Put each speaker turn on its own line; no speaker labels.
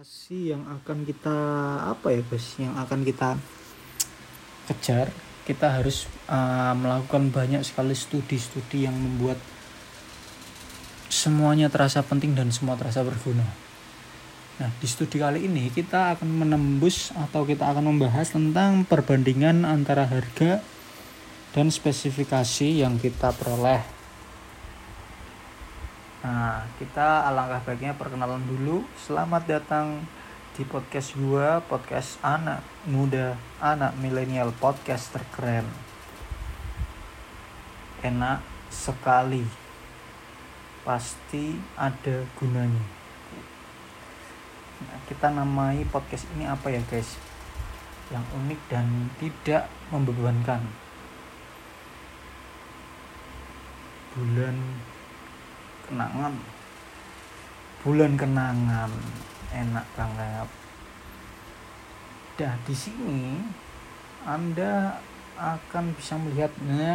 prestasi yang akan kita apa ya guys yang akan kita kejar? Kita harus uh, melakukan banyak sekali studi-studi yang membuat semuanya terasa penting dan semua terasa berguna. Nah di studi kali ini kita akan menembus atau kita akan membahas tentang perbandingan antara harga dan spesifikasi yang kita peroleh Nah, kita alangkah baiknya perkenalan dulu. Selamat datang di podcast gua, podcast anak muda, anak milenial, podcast terkeren. Enak sekali. Pasti ada gunanya. Nah, kita namai podcast ini apa ya, guys? Yang unik dan tidak membebankan. Bulan kenangan. Bulan kenangan. Enak banget. Dah di sini anda akan bisa melihatnya